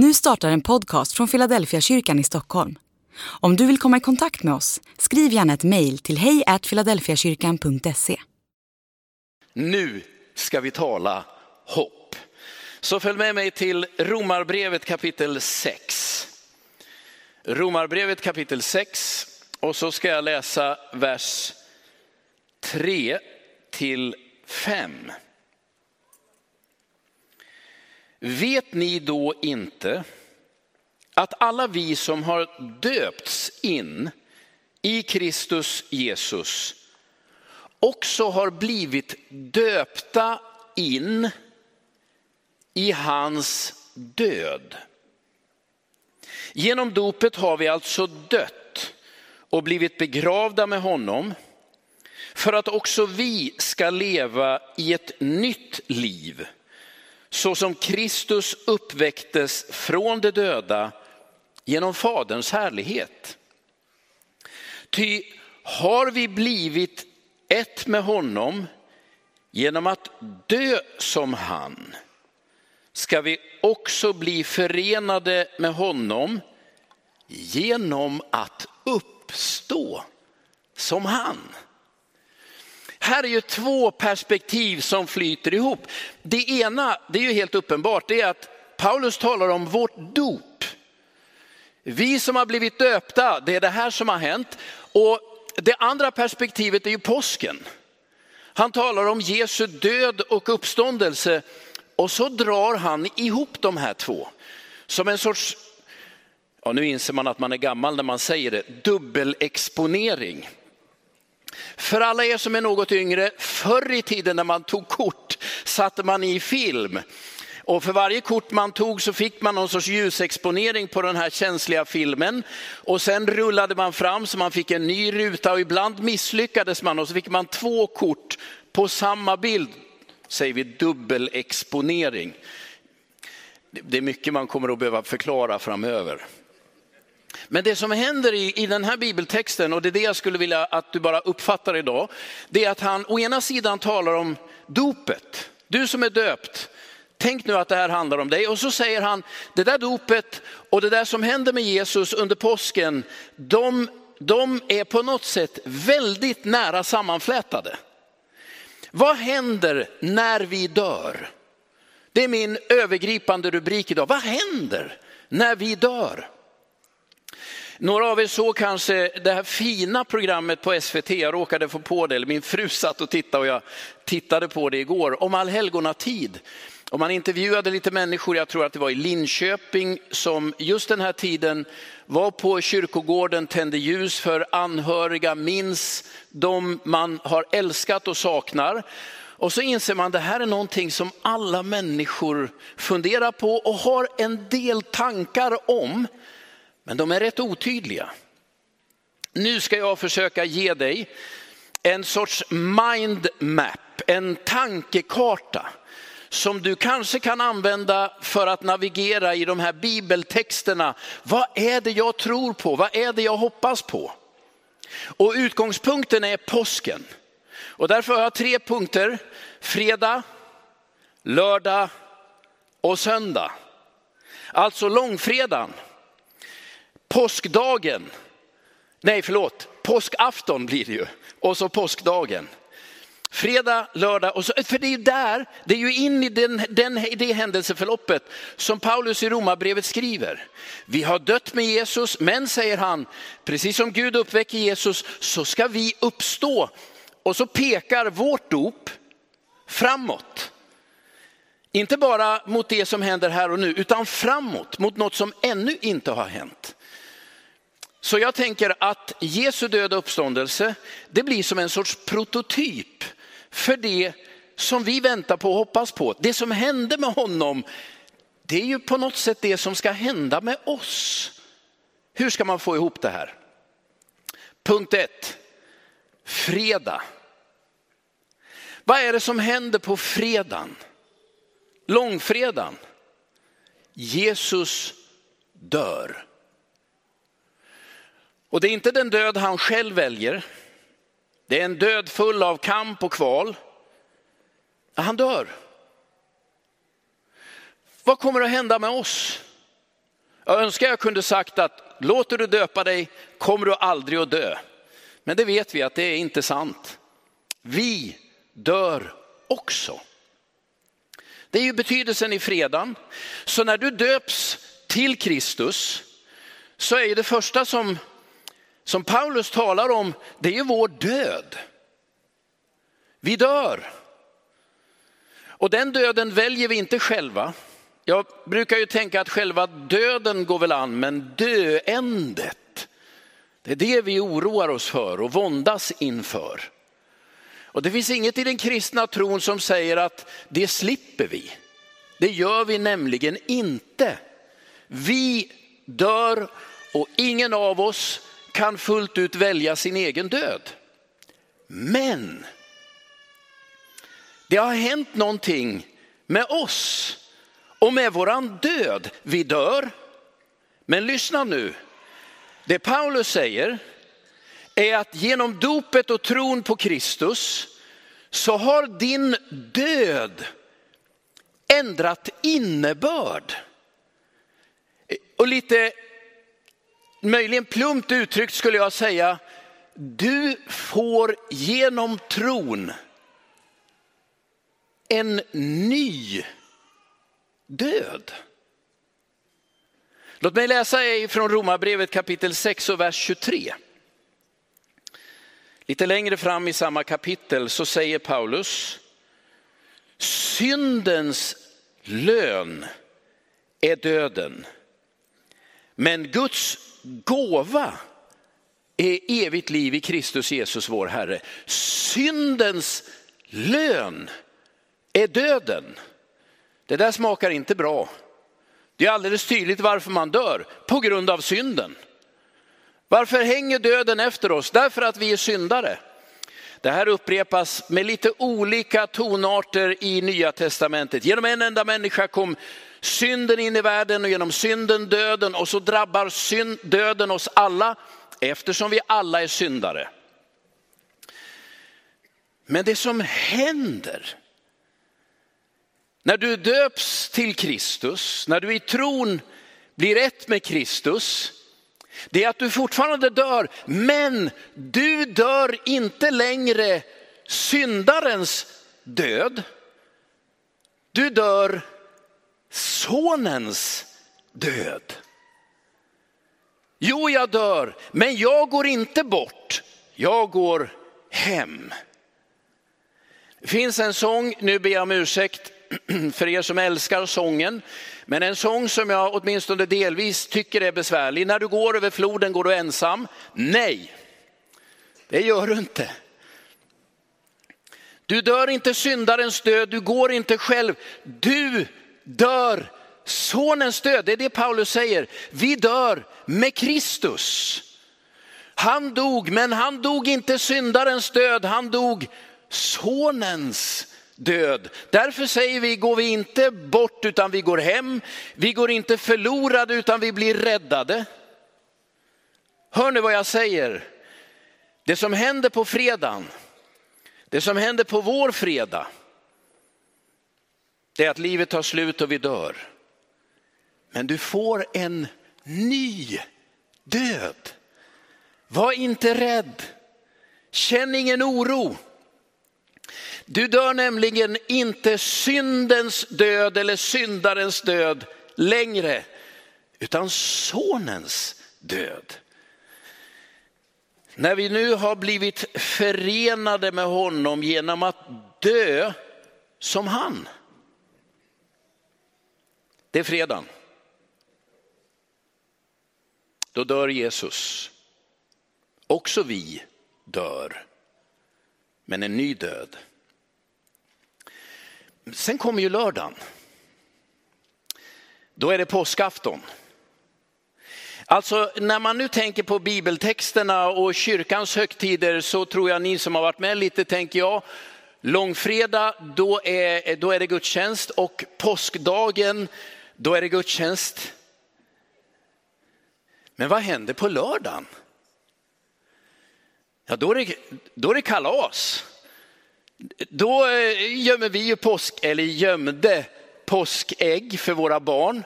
Nu startar en podcast från Philadelphia kyrkan i Stockholm. Om du vill komma i kontakt med oss, skriv gärna ett mejl till hejfiladelfiakyrkan.se. Nu ska vi tala hopp. Så följ med mig till Romarbrevet kapitel 6. Romarbrevet kapitel 6 och så ska jag läsa vers 3 till 5. Vet ni då inte att alla vi som har döpts in i Kristus Jesus också har blivit döpta in i hans död. Genom dopet har vi alltså dött och blivit begravda med honom för att också vi ska leva i ett nytt liv så som Kristus uppväcktes från de döda genom Faderns härlighet. Ty har vi blivit ett med honom genom att dö som han, ska vi också bli förenade med honom genom att uppstå som han. Här är ju två perspektiv som flyter ihop. Det ena, det är ju helt uppenbart, det är att Paulus talar om vårt dop. Vi som har blivit döpta, det är det här som har hänt. Och det andra perspektivet är ju påsken. Han talar om Jesu död och uppståndelse och så drar han ihop de här två. Som en sorts, ja nu inser man att man är gammal när man säger det, dubbelexponering. För alla er som är något yngre, förr i tiden när man tog kort satte man i film. Och för varje kort man tog så fick man någon sorts ljusexponering på den här känsliga filmen. Och sen rullade man fram så man fick en ny ruta och ibland misslyckades man och så fick man två kort på samma bild. Säger vi dubbelexponering. Det är mycket man kommer att behöva förklara framöver. Men det som händer i, i den här bibeltexten, och det är det jag skulle vilja att du bara uppfattar idag, det är att han å ena sidan talar om dopet. Du som är döpt, tänk nu att det här handlar om dig. Och så säger han, det där dopet och det där som händer med Jesus under påsken, de, de är på något sätt väldigt nära sammanflätade. Vad händer när vi dör? Det är min övergripande rubrik idag. Vad händer när vi dör? Några av er såg kanske det här fina programmet på SVT, jag råkade få på det, eller min fru satt och tittade och jag tittade på det igår, om allhelgonatid. Och man intervjuade lite människor, jag tror att det var i Linköping, som just den här tiden var på kyrkogården, tände ljus för anhöriga, minns de man har älskat och saknar. Och så inser man att det här är någonting som alla människor funderar på och har en del tankar om. Men de är rätt otydliga. Nu ska jag försöka ge dig en sorts mindmap, en tankekarta som du kanske kan använda för att navigera i de här bibeltexterna. Vad är det jag tror på? Vad är det jag hoppas på? Och utgångspunkten är påsken. Och därför har jag tre punkter. Fredag, lördag och söndag. Alltså långfredagen påskdagen, nej förlåt, påskafton blir det ju, och så påskdagen. Fredag, lördag, och så, för det är ju där, det är ju in i den, den, det händelseförloppet som Paulus i Romarbrevet skriver. Vi har dött med Jesus, men säger han, precis som Gud uppväcker Jesus så ska vi uppstå. Och så pekar vårt dop framåt. Inte bara mot det som händer här och nu, utan framåt mot något som ännu inte har hänt. Så jag tänker att Jesu död och uppståndelse, det blir som en sorts prototyp för det som vi väntar på och hoppas på. Det som hände med honom, det är ju på något sätt det som ska hända med oss. Hur ska man få ihop det här? Punkt ett, fredag. Vad är det som händer på fredagen? Långfredagen. Jesus dör. Och det är inte den död han själv väljer. Det är en död full av kamp och kval. Han dör. Vad kommer att hända med oss? Jag önskar jag kunde sagt att låter du döpa dig kommer du aldrig att dö. Men det vet vi att det är inte sant. Vi dör också. Det är ju betydelsen i fredagen. Så när du döps till Kristus så är det första som, som Paulus talar om, det är ju vår död. Vi dör. Och den döden väljer vi inte själva. Jag brukar ju tänka att själva döden går väl an, men döendet, det är det vi oroar oss för och våndas inför. Och det finns inget i den kristna tron som säger att det slipper vi. Det gör vi nämligen inte. Vi dör och ingen av oss kan fullt ut välja sin egen död. Men det har hänt någonting med oss och med våran död. Vi dör, men lyssna nu. Det Paulus säger är att genom dopet och tron på Kristus så har din död ändrat innebörd. Och lite möjligen plumpt uttryckt skulle jag säga, du får genom tron en ny död. Låt mig läsa från Romarbrevet kapitel 6 och vers 23. Lite längre fram i samma kapitel så säger Paulus, syndens lön är döden, men Guds gåva är evigt liv i Kristus Jesus vår Herre. Syndens lön är döden. Det där smakar inte bra. Det är alldeles tydligt varför man dör, på grund av synden. Varför hänger döden efter oss? Därför att vi är syndare. Det här upprepas med lite olika tonarter i Nya Testamentet. Genom en enda människa kom synden in i världen och genom synden döden och så drabbar synd, döden oss alla eftersom vi alla är syndare. Men det som händer när du döps till Kristus, när du i tron blir ett med Kristus, det är att du fortfarande dör, men du dör inte längre syndarens död. Du dör sonens död. Jo, jag dör, men jag går inte bort, jag går hem. Det finns en sång, nu ber jag om ursäkt för er som älskar sången, men en sång som jag åtminstone delvis tycker är besvärlig. När du går över floden går du ensam. Nej, det gör du inte. Du dör inte syndarens död, du går inte själv. Du dör sonens död. Det är det Paulus säger. Vi dör med Kristus. Han dog, men han dog inte syndarens död, han dog sonens död. Därför säger vi, går vi inte bort utan vi går hem. Vi går inte förlorade utan vi blir räddade. Hör ni vad jag säger? Det som händer på fredagen, det som händer på vår fredag, det är att livet tar slut och vi dör. Men du får en ny död. Var inte rädd. Känn ingen oro. Du dör nämligen inte syndens död eller syndarens död längre, utan sonens död. När vi nu har blivit förenade med honom genom att dö som han. Det är fredagen. Då dör Jesus. Också vi dör, men en ny död. Sen kommer ju lördagen. Då är det påskafton. Alltså när man nu tänker på bibeltexterna och kyrkans högtider så tror jag ni som har varit med lite tänker jag, långfredag då är, då är det gudstjänst och påskdagen då är det gudstjänst. Men vad händer på lördagen? Ja, då är det, då är det kalas. Då eh, gömmer vi ju påsk, eller gömde påskägg för våra barn.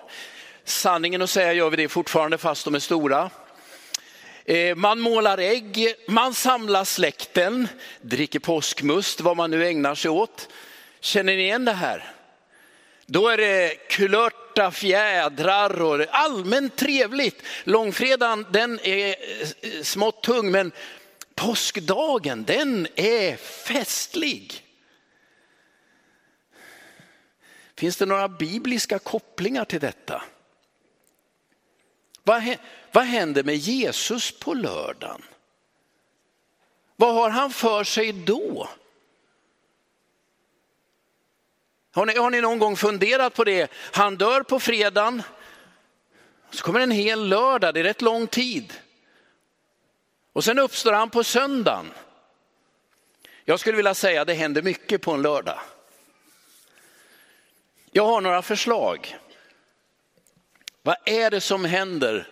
Sanningen att säga gör vi det fortfarande fast de är stora. Eh, man målar ägg, man samlar släkten, dricker påskmust, vad man nu ägnar sig åt. Känner ni igen det här? Då är det kulörta fjädrar och allmänt trevligt. Långfredagen den är eh, smått tung men påskdagen den är festlig. Finns det några bibliska kopplingar till detta? Vad, händer med Jesus på lördagen? Vad har han för sig då? Har ni, har ni någon gång funderat på det? Han dör på fredagen, så kommer en hel lördag, det är rätt lång tid. Och sen uppstår han på söndagen. Jag skulle vilja säga att det händer mycket på en lördag. Jag har några förslag. Vad är det som händer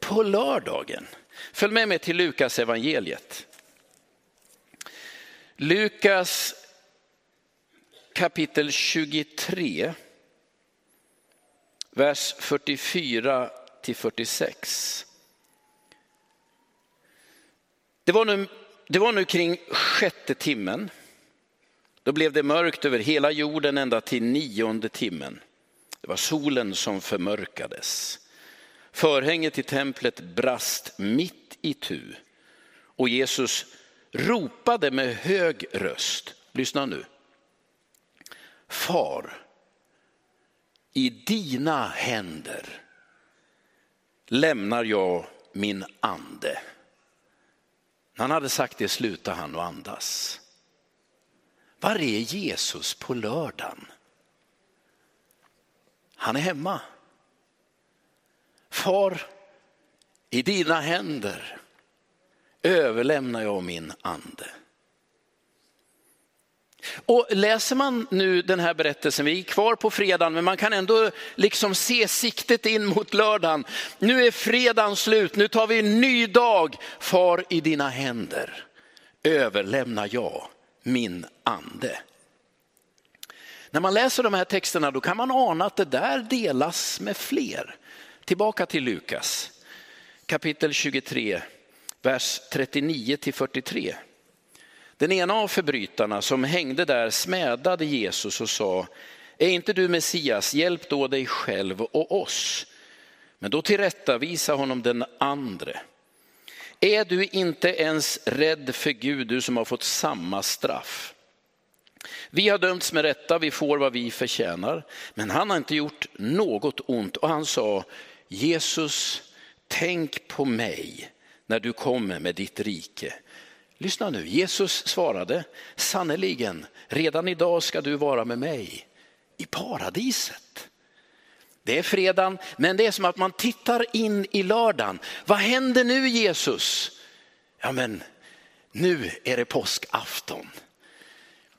på lördagen? Följ med mig till Lukas evangeliet. Lukas kapitel 23, vers 44 till 46. Det var, nu, det var nu kring sjätte timmen. Då blev det mörkt över hela jorden ända till nionde timmen. Det var solen som förmörkades. Förhänget i templet brast mitt i tu och Jesus ropade med hög röst. Lyssna nu. Far, i dina händer lämnar jag min ande. När han hade sagt det slutade han att andas. Var är Jesus på lördagen? Han är hemma. Far, i dina händer överlämnar jag min ande. Och läser man nu den här berättelsen, vi är kvar på fredagen, men man kan ändå liksom se siktet in mot lördagen. Nu är fredagen slut, nu tar vi en ny dag. Far i dina händer överlämnar jag min ande. När man läser de här texterna då kan man ana att det där delas med fler. Tillbaka till Lukas kapitel 23, vers 39 till 43. Den ena av förbrytarna som hängde där smädade Jesus och sa, är inte du Messias, hjälp då dig själv och oss. Men då tillrättavisa honom den andre. Är du inte ens rädd för Gud, du som har fått samma straff? Vi har dömts med rätta, vi får vad vi förtjänar. Men han har inte gjort något ont och han sa, Jesus, tänk på mig när du kommer med ditt rike. Lyssna nu, Jesus svarade, sannerligen, redan idag ska du vara med mig i paradiset. Det är fredagen, men det är som att man tittar in i lördagen. Vad händer nu Jesus? Ja men, nu är det påskafton.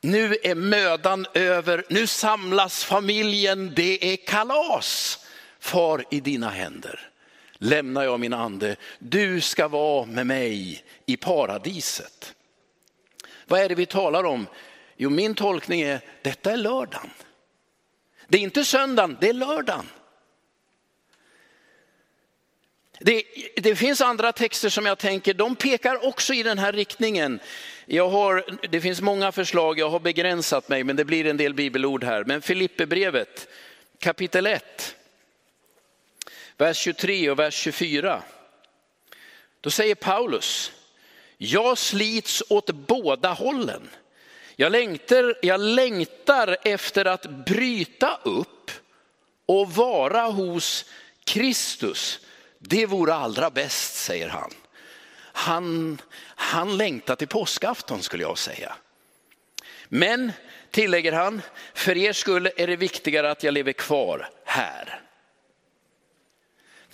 Nu är mödan över, nu samlas familjen, det är kalas. Far i dina händer lämnar jag min ande. Du ska vara med mig i paradiset. Vad är det vi talar om? Jo, min tolkning är detta är lördagen. Det är inte söndagen, det är lördagen. Det, det, finns andra texter som jag tänker, de pekar också i den här riktningen. Jag har, det finns många förslag, jag har begränsat mig, men det blir en del bibelord här. Men Filipperbrevet kapitel 1, vers 23 och vers 24. Då säger Paulus, jag slits åt båda hållen. Jag längtar, jag längtar efter att bryta upp och vara hos Kristus. Det vore allra bäst, säger han. Han, han längtar till påskafton skulle jag säga. Men, tillägger han, för er skull är det viktigare att jag lever kvar här.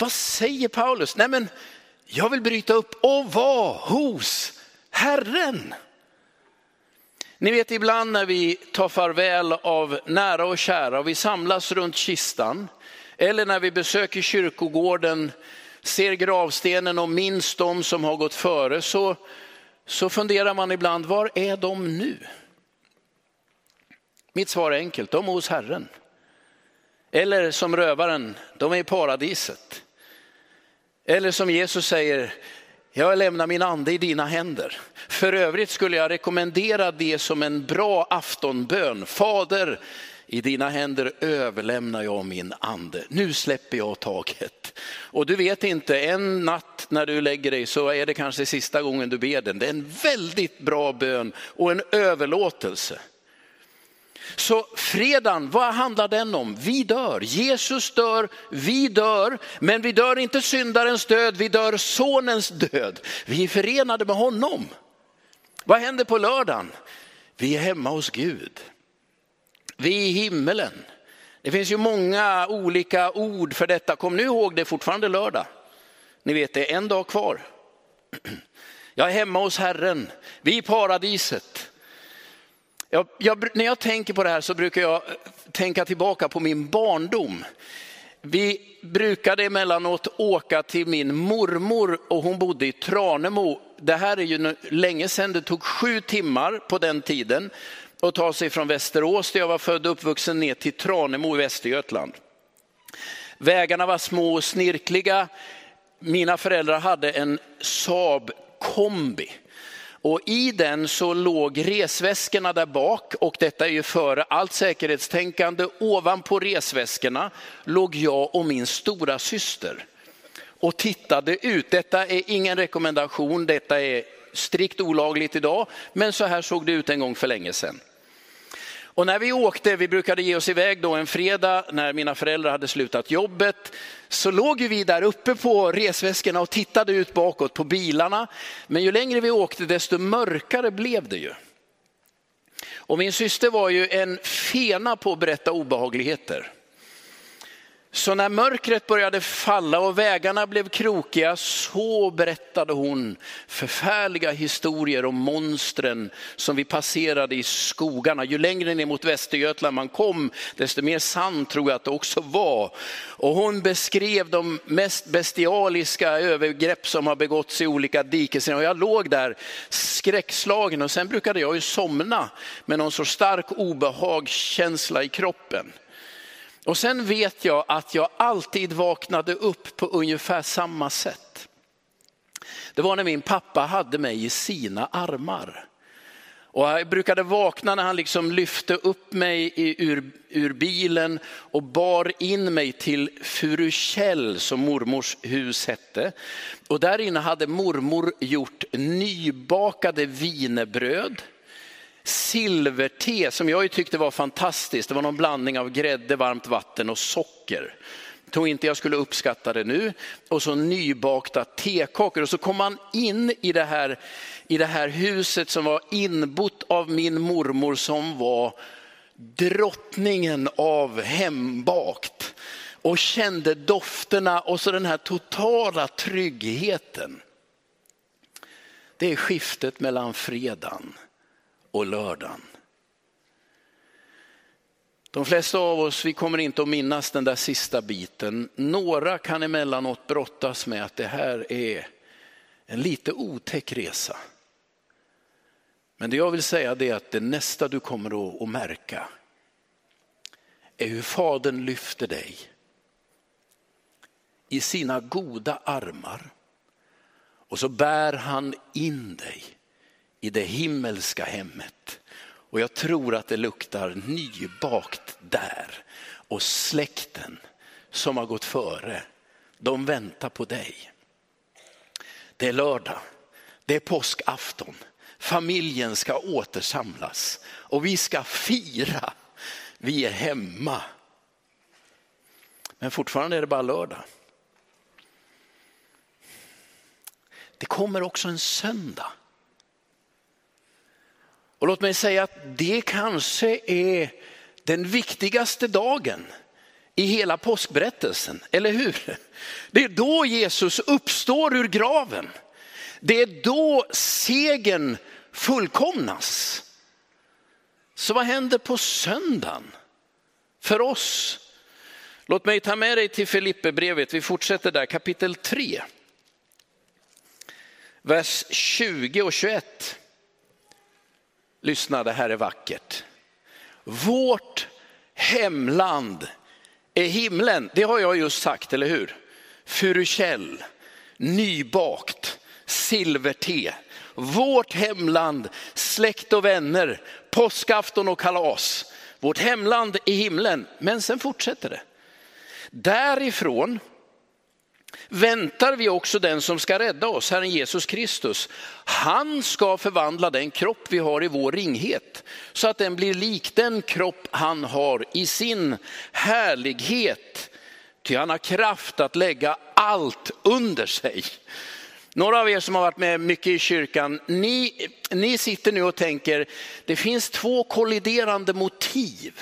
Vad säger Paulus? Nej men, jag vill bryta upp och vara hos Herren. Ni vet ibland när vi tar farväl av nära och kära och vi samlas runt kistan eller när vi besöker kyrkogården, ser gravstenen och minns de som har gått före så, så funderar man ibland, var är de nu? Mitt svar är enkelt, de är hos Herren. Eller som rövaren, de är i paradiset. Eller som Jesus säger, jag lämnar min ande i dina händer. För övrigt skulle jag rekommendera det som en bra aftonbön. Fader, i dina händer överlämnar jag min ande. Nu släpper jag taget. Och du vet inte, en natt när du lägger dig så är det kanske sista gången du ber den. Det är en väldigt bra bön och en överlåtelse. Så fredagen, vad handlar den om? Vi dör, Jesus dör, vi dör, men vi dör inte syndarens död, vi dör sonens död. Vi är förenade med honom. Vad händer på lördagen? Vi är hemma hos Gud. Vi är i himmelen. Det finns ju många olika ord för detta. Kom nu ihåg, det är fortfarande lördag. Ni vet, det är en dag kvar. Jag är hemma hos Herren, vi är i paradiset. Jag, jag, när jag tänker på det här så brukar jag eh, tänka tillbaka på min barndom. Vi brukade emellanåt åka till min mormor och hon bodde i Tranemo. Det här är ju länge sedan, det tog sju timmar på den tiden att ta sig från Västerås där jag var född och uppvuxen ner till Tranemo i Västergötland. Vägarna var små och snirkliga. Mina föräldrar hade en Saab kombi. Och i den så låg resväskorna där bak och detta är ju före allt säkerhetstänkande. Ovanpå resväskorna låg jag och min stora syster och tittade ut. Detta är ingen rekommendation, detta är strikt olagligt idag, men så här såg det ut en gång för länge sedan. Och när vi åkte, vi brukade ge oss iväg då en fredag när mina föräldrar hade slutat jobbet, så låg vi där uppe på resväskorna och tittade ut bakåt på bilarna. Men ju längre vi åkte desto mörkare blev det ju. Och min syster var ju en fena på att berätta obehagligheter. Så när mörkret började falla och vägarna blev krokiga så berättade hon förfärliga historier om monstren som vi passerade i skogarna. Ju längre ner mot Västergötland man kom, desto mer sant tror jag att det också var. Och hon beskrev de mest bestialiska övergrepp som har begåtts i olika diken. Och jag låg där skräckslagen och sen brukade jag ju somna med någon så stark obehagskänsla i kroppen. Och sen vet jag att jag alltid vaknade upp på ungefär samma sätt. Det var när min pappa hade mig i sina armar. Och jag brukade vakna när han liksom lyfte upp mig ur, ur bilen och bar in mig till Furu som mormors hus hette. Och där inne hade mormor gjort nybakade vinerbröd silverte som jag tyckte var fantastiskt. Det var någon blandning av grädde, varmt vatten och socker. Jag tror inte jag skulle uppskatta det nu. Och så nybakta tekakor. Och så kom man in i det, här, i det här huset som var inbott av min mormor som var drottningen av hembakt. Och kände dofterna och så den här totala tryggheten. Det är skiftet mellan fredagen och lördagen. De flesta av oss vi kommer inte att minnas den där sista biten. Några kan emellanåt brottas med att det här är en lite otäck resa. Men det jag vill säga är att det nästa du kommer att märka är hur Fadern lyfter dig i sina goda armar och så bär han in dig i det himmelska hemmet. Och jag tror att det luktar nybakt där. Och släkten som har gått före, de väntar på dig. Det är lördag, det är påskafton. Familjen ska återsamlas och vi ska fira. Vi är hemma. Men fortfarande är det bara lördag. Det kommer också en söndag. Och låt mig säga att det kanske är den viktigaste dagen i hela påskberättelsen, eller hur? Det är då Jesus uppstår ur graven. Det är då segern fullkomnas. Så vad händer på söndagen för oss? Låt mig ta med dig till Filipperbrevet, vi fortsätter där, kapitel 3. Vers 20 och 21. Lyssna, det här är vackert. Vårt hemland är himlen, det har jag just sagt, eller hur? Furukäll, nybakt, silverte, vårt hemland, släkt och vänner, påskafton och kalas. Vårt hemland är himlen, men sen fortsätter det. Därifrån väntar vi också den som ska rädda oss, Herren Jesus Kristus. Han ska förvandla den kropp vi har i vår ringhet så att den blir lik den kropp han har i sin härlighet. Ty han har kraft att lägga allt under sig. Några av er som har varit med mycket i kyrkan, ni, ni sitter nu och tänker, det finns två kolliderande motiv.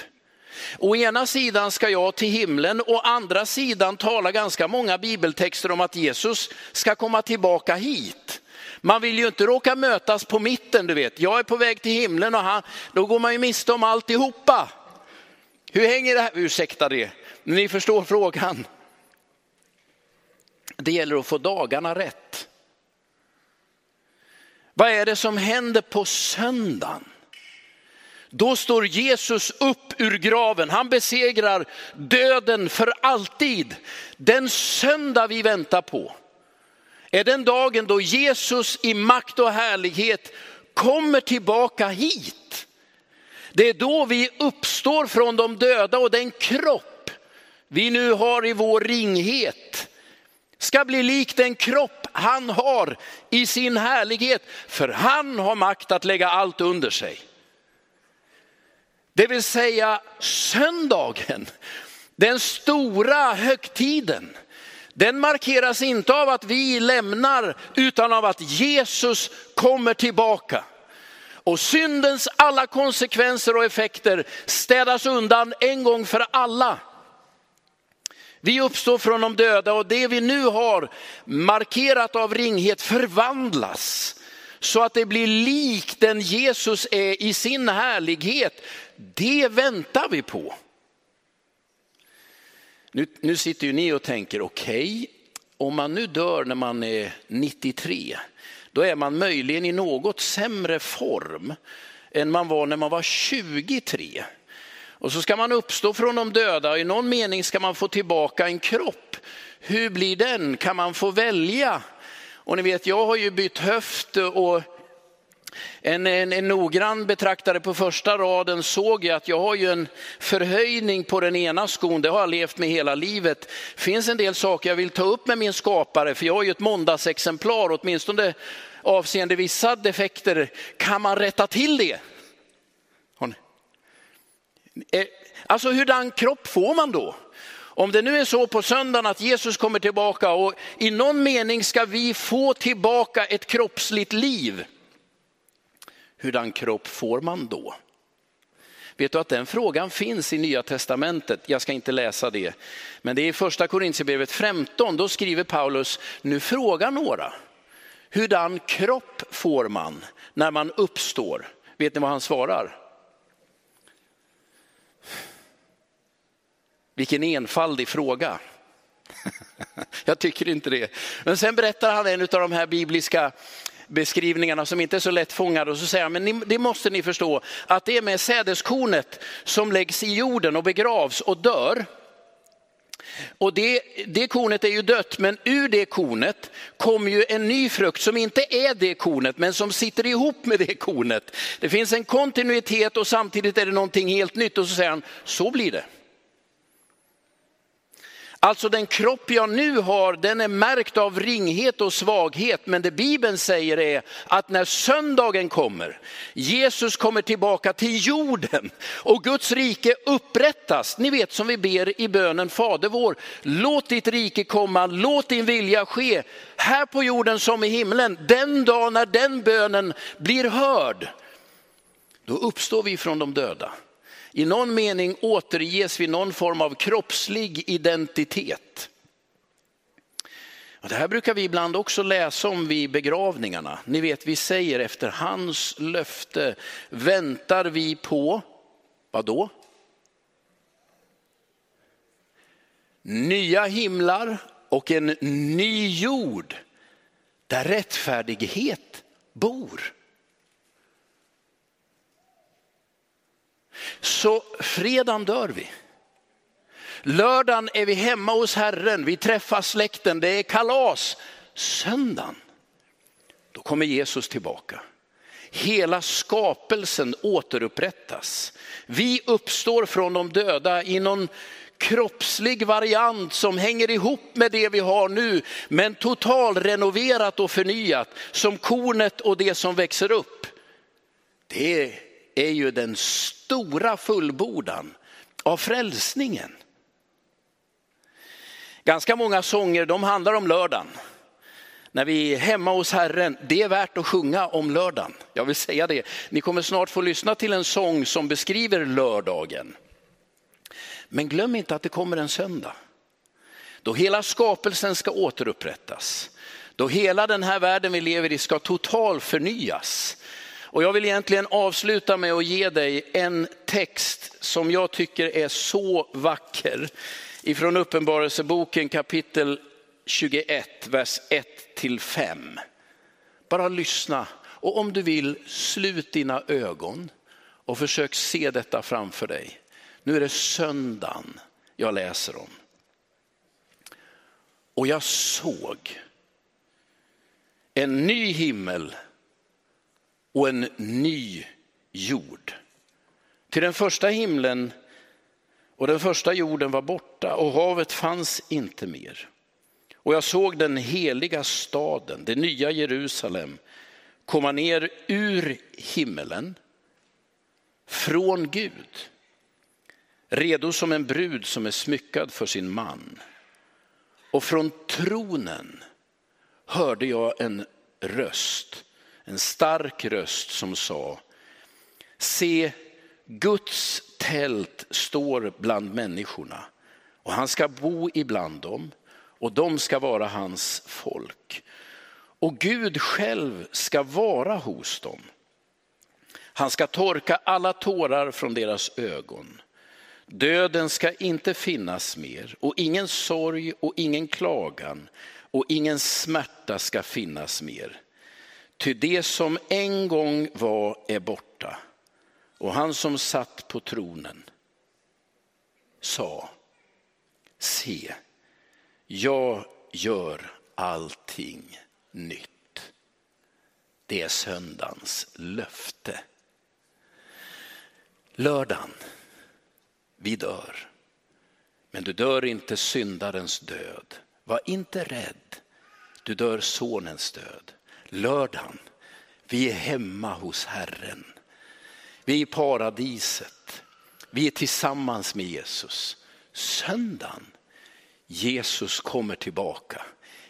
Å ena sidan ska jag till himlen, å andra sidan talar ganska många bibeltexter om att Jesus ska komma tillbaka hit. Man vill ju inte råka mötas på mitten, du vet. Jag är på väg till himlen och han, då går man ju miste om alltihopa. Hur hänger det här? Ursäkta det, men ni förstår frågan. Det gäller att få dagarna rätt. Vad är det som händer på söndagen? Då står Jesus upp ur graven. Han besegrar döden för alltid. Den söndag vi väntar på är den dagen då Jesus i makt och härlighet kommer tillbaka hit. Det är då vi uppstår från de döda och den kropp vi nu har i vår ringhet ska bli lik den kropp han har i sin härlighet. För han har makt att lägga allt under sig. Det vill säga söndagen, den stora högtiden. Den markeras inte av att vi lämnar utan av att Jesus kommer tillbaka. Och syndens alla konsekvenser och effekter städas undan en gång för alla. Vi uppstår från de döda och det vi nu har markerat av ringhet förvandlas så att det blir likt den Jesus är i sin härlighet. Det väntar vi på. Nu, nu sitter ju ni och tänker, okej, okay, om man nu dör när man är 93, då är man möjligen i något sämre form än man var när man var 23. Och så ska man uppstå från de döda och i någon mening ska man få tillbaka en kropp. Hur blir den? Kan man få välja? Och ni vet, jag har ju bytt höft och en, en, en noggrann betraktare på första raden såg jag att jag har ju en förhöjning på den ena skon, det har jag levt med hela livet. Det finns en del saker jag vill ta upp med min skapare, för jag har ju ett måndagsexemplar, åtminstone avseende vissa defekter. Kan man rätta till det? Eh, alltså hurdan kropp får man då? Om det nu är så på söndagen att Jesus kommer tillbaka och i någon mening ska vi få tillbaka ett kroppsligt liv. Hurdan kropp får man då? Vet du att den frågan finns i Nya Testamentet? Jag ska inte läsa det. Men det är i första Korintierbrevet 15, då skriver Paulus, nu frågar några, hurdan kropp får man när man uppstår? Vet ni vad han svarar? Vilken enfaldig fråga. Jag tycker inte det. Men sen berättar han en av de här bibliska beskrivningarna som inte är så lättfångade och så säger han, men det måste ni förstå att det är med sädeskornet som läggs i jorden och begravs och dör. Och det, det kornet är ju dött, men ur det kornet kommer ju en ny frukt som inte är det kornet, men som sitter ihop med det kornet. Det finns en kontinuitet och samtidigt är det någonting helt nytt och så säger han, så blir det. Alltså den kropp jag nu har, den är märkt av ringhet och svaghet. Men det Bibeln säger är att när söndagen kommer, Jesus kommer tillbaka till jorden och Guds rike upprättas. Ni vet som vi ber i bönen Fader vår, låt ditt rike komma, låt din vilja ske här på jorden som i himlen. Den dag när den bönen blir hörd, då uppstår vi från de döda. I någon mening återges vi någon form av kroppslig identitet. Och det här brukar vi ibland också läsa om vid begravningarna. Ni vet, vi säger efter hans löfte väntar vi på, vad då? Nya himlar och en ny jord där rättfärdighet bor. Så fredagen dör vi. Lördagen är vi hemma hos Herren, vi träffar släkten, det är kalas. Söndagen, då kommer Jesus tillbaka. Hela skapelsen återupprättas. Vi uppstår från de döda i någon kroppslig variant som hänger ihop med det vi har nu, men totalrenoverat och förnyat som kornet och det som växer upp. Det är är ju den stora fullbordan av frälsningen. Ganska många sånger de handlar om lördagen. När vi är hemma hos Herren, det är värt att sjunga om lördagen. Jag vill säga det, ni kommer snart få lyssna till en sång som beskriver lördagen. Men glöm inte att det kommer en söndag. Då hela skapelsen ska återupprättas. Då hela den här världen vi lever i ska total förnyas. Och jag vill egentligen avsluta med att ge dig en text som jag tycker är så vacker. Ifrån Uppenbarelseboken kapitel 21, vers 1 till 5. Bara lyssna och om du vill, slut dina ögon och försök se detta framför dig. Nu är det söndagen jag läser om. Och jag såg en ny himmel och en ny jord. Till den första himlen och den första jorden var borta och havet fanns inte mer. Och jag såg den heliga staden, det nya Jerusalem, komma ner ur himmelen från Gud. Redo som en brud som är smyckad för sin man. Och från tronen hörde jag en röst, en stark röst som sa, se Guds tält står bland människorna och han ska bo ibland dem och de ska vara hans folk. Och Gud själv ska vara hos dem. Han ska torka alla tårar från deras ögon. Döden ska inte finnas mer och ingen sorg och ingen klagan och ingen smärta ska finnas mer. Ty det som en gång var är borta och han som satt på tronen sa, se, jag gör allting nytt. Det är söndagens löfte. Lördagen, vi dör. Men du dör inte syndarens död. Var inte rädd, du dör sonens död. Lördagen, vi är hemma hos Herren. Vi är i paradiset. Vi är tillsammans med Jesus. Söndagen, Jesus kommer tillbaka.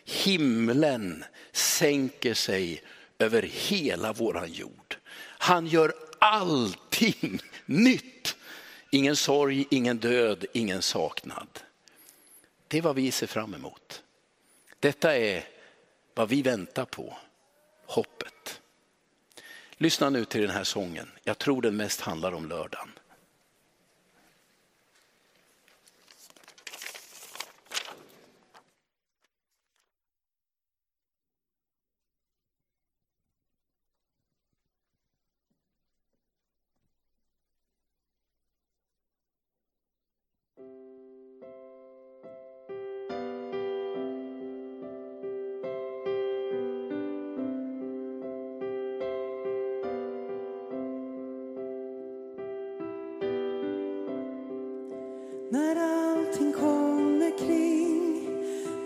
Himlen sänker sig över hela våran jord. Han gör allting nytt. Ingen sorg, ingen död, ingen saknad. Det är vad vi ser fram emot. Detta är vad vi väntar på, hoppet. Lyssna nu till den här sången. Jag tror den mest handlar om lördagen.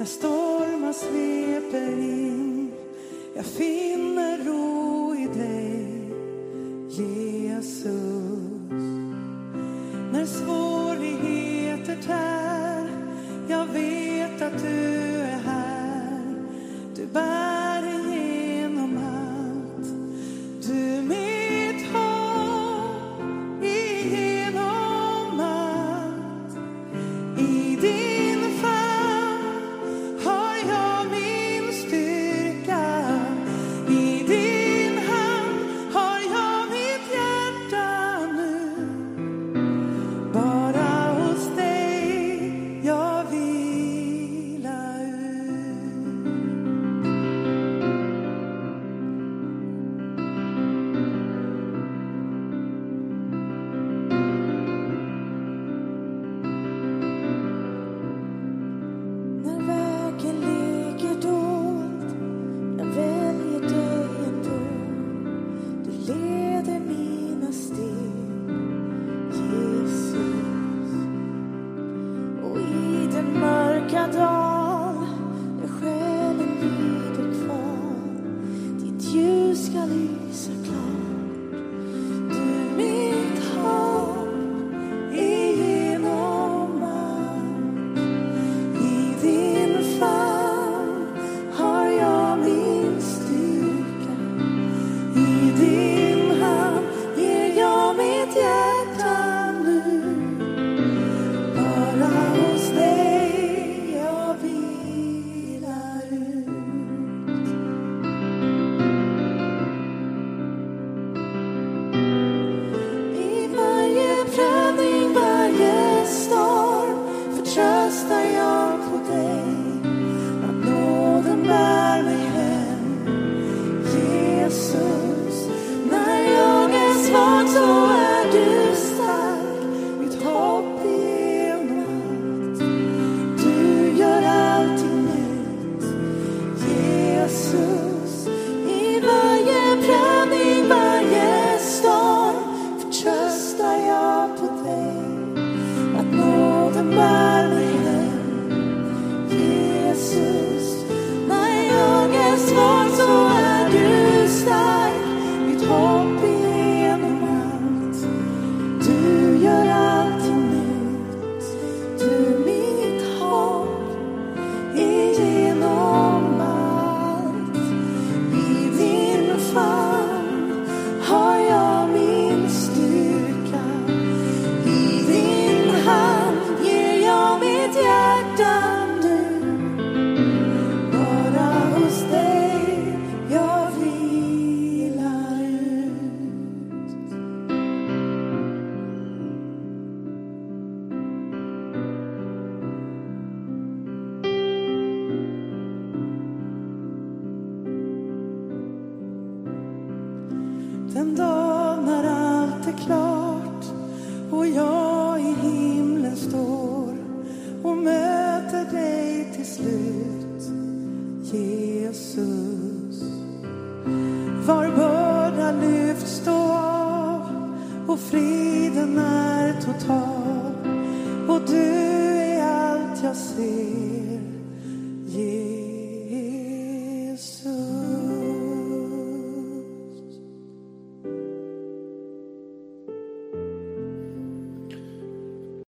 När stormar sveper in jag finner ro i dig, Jesus.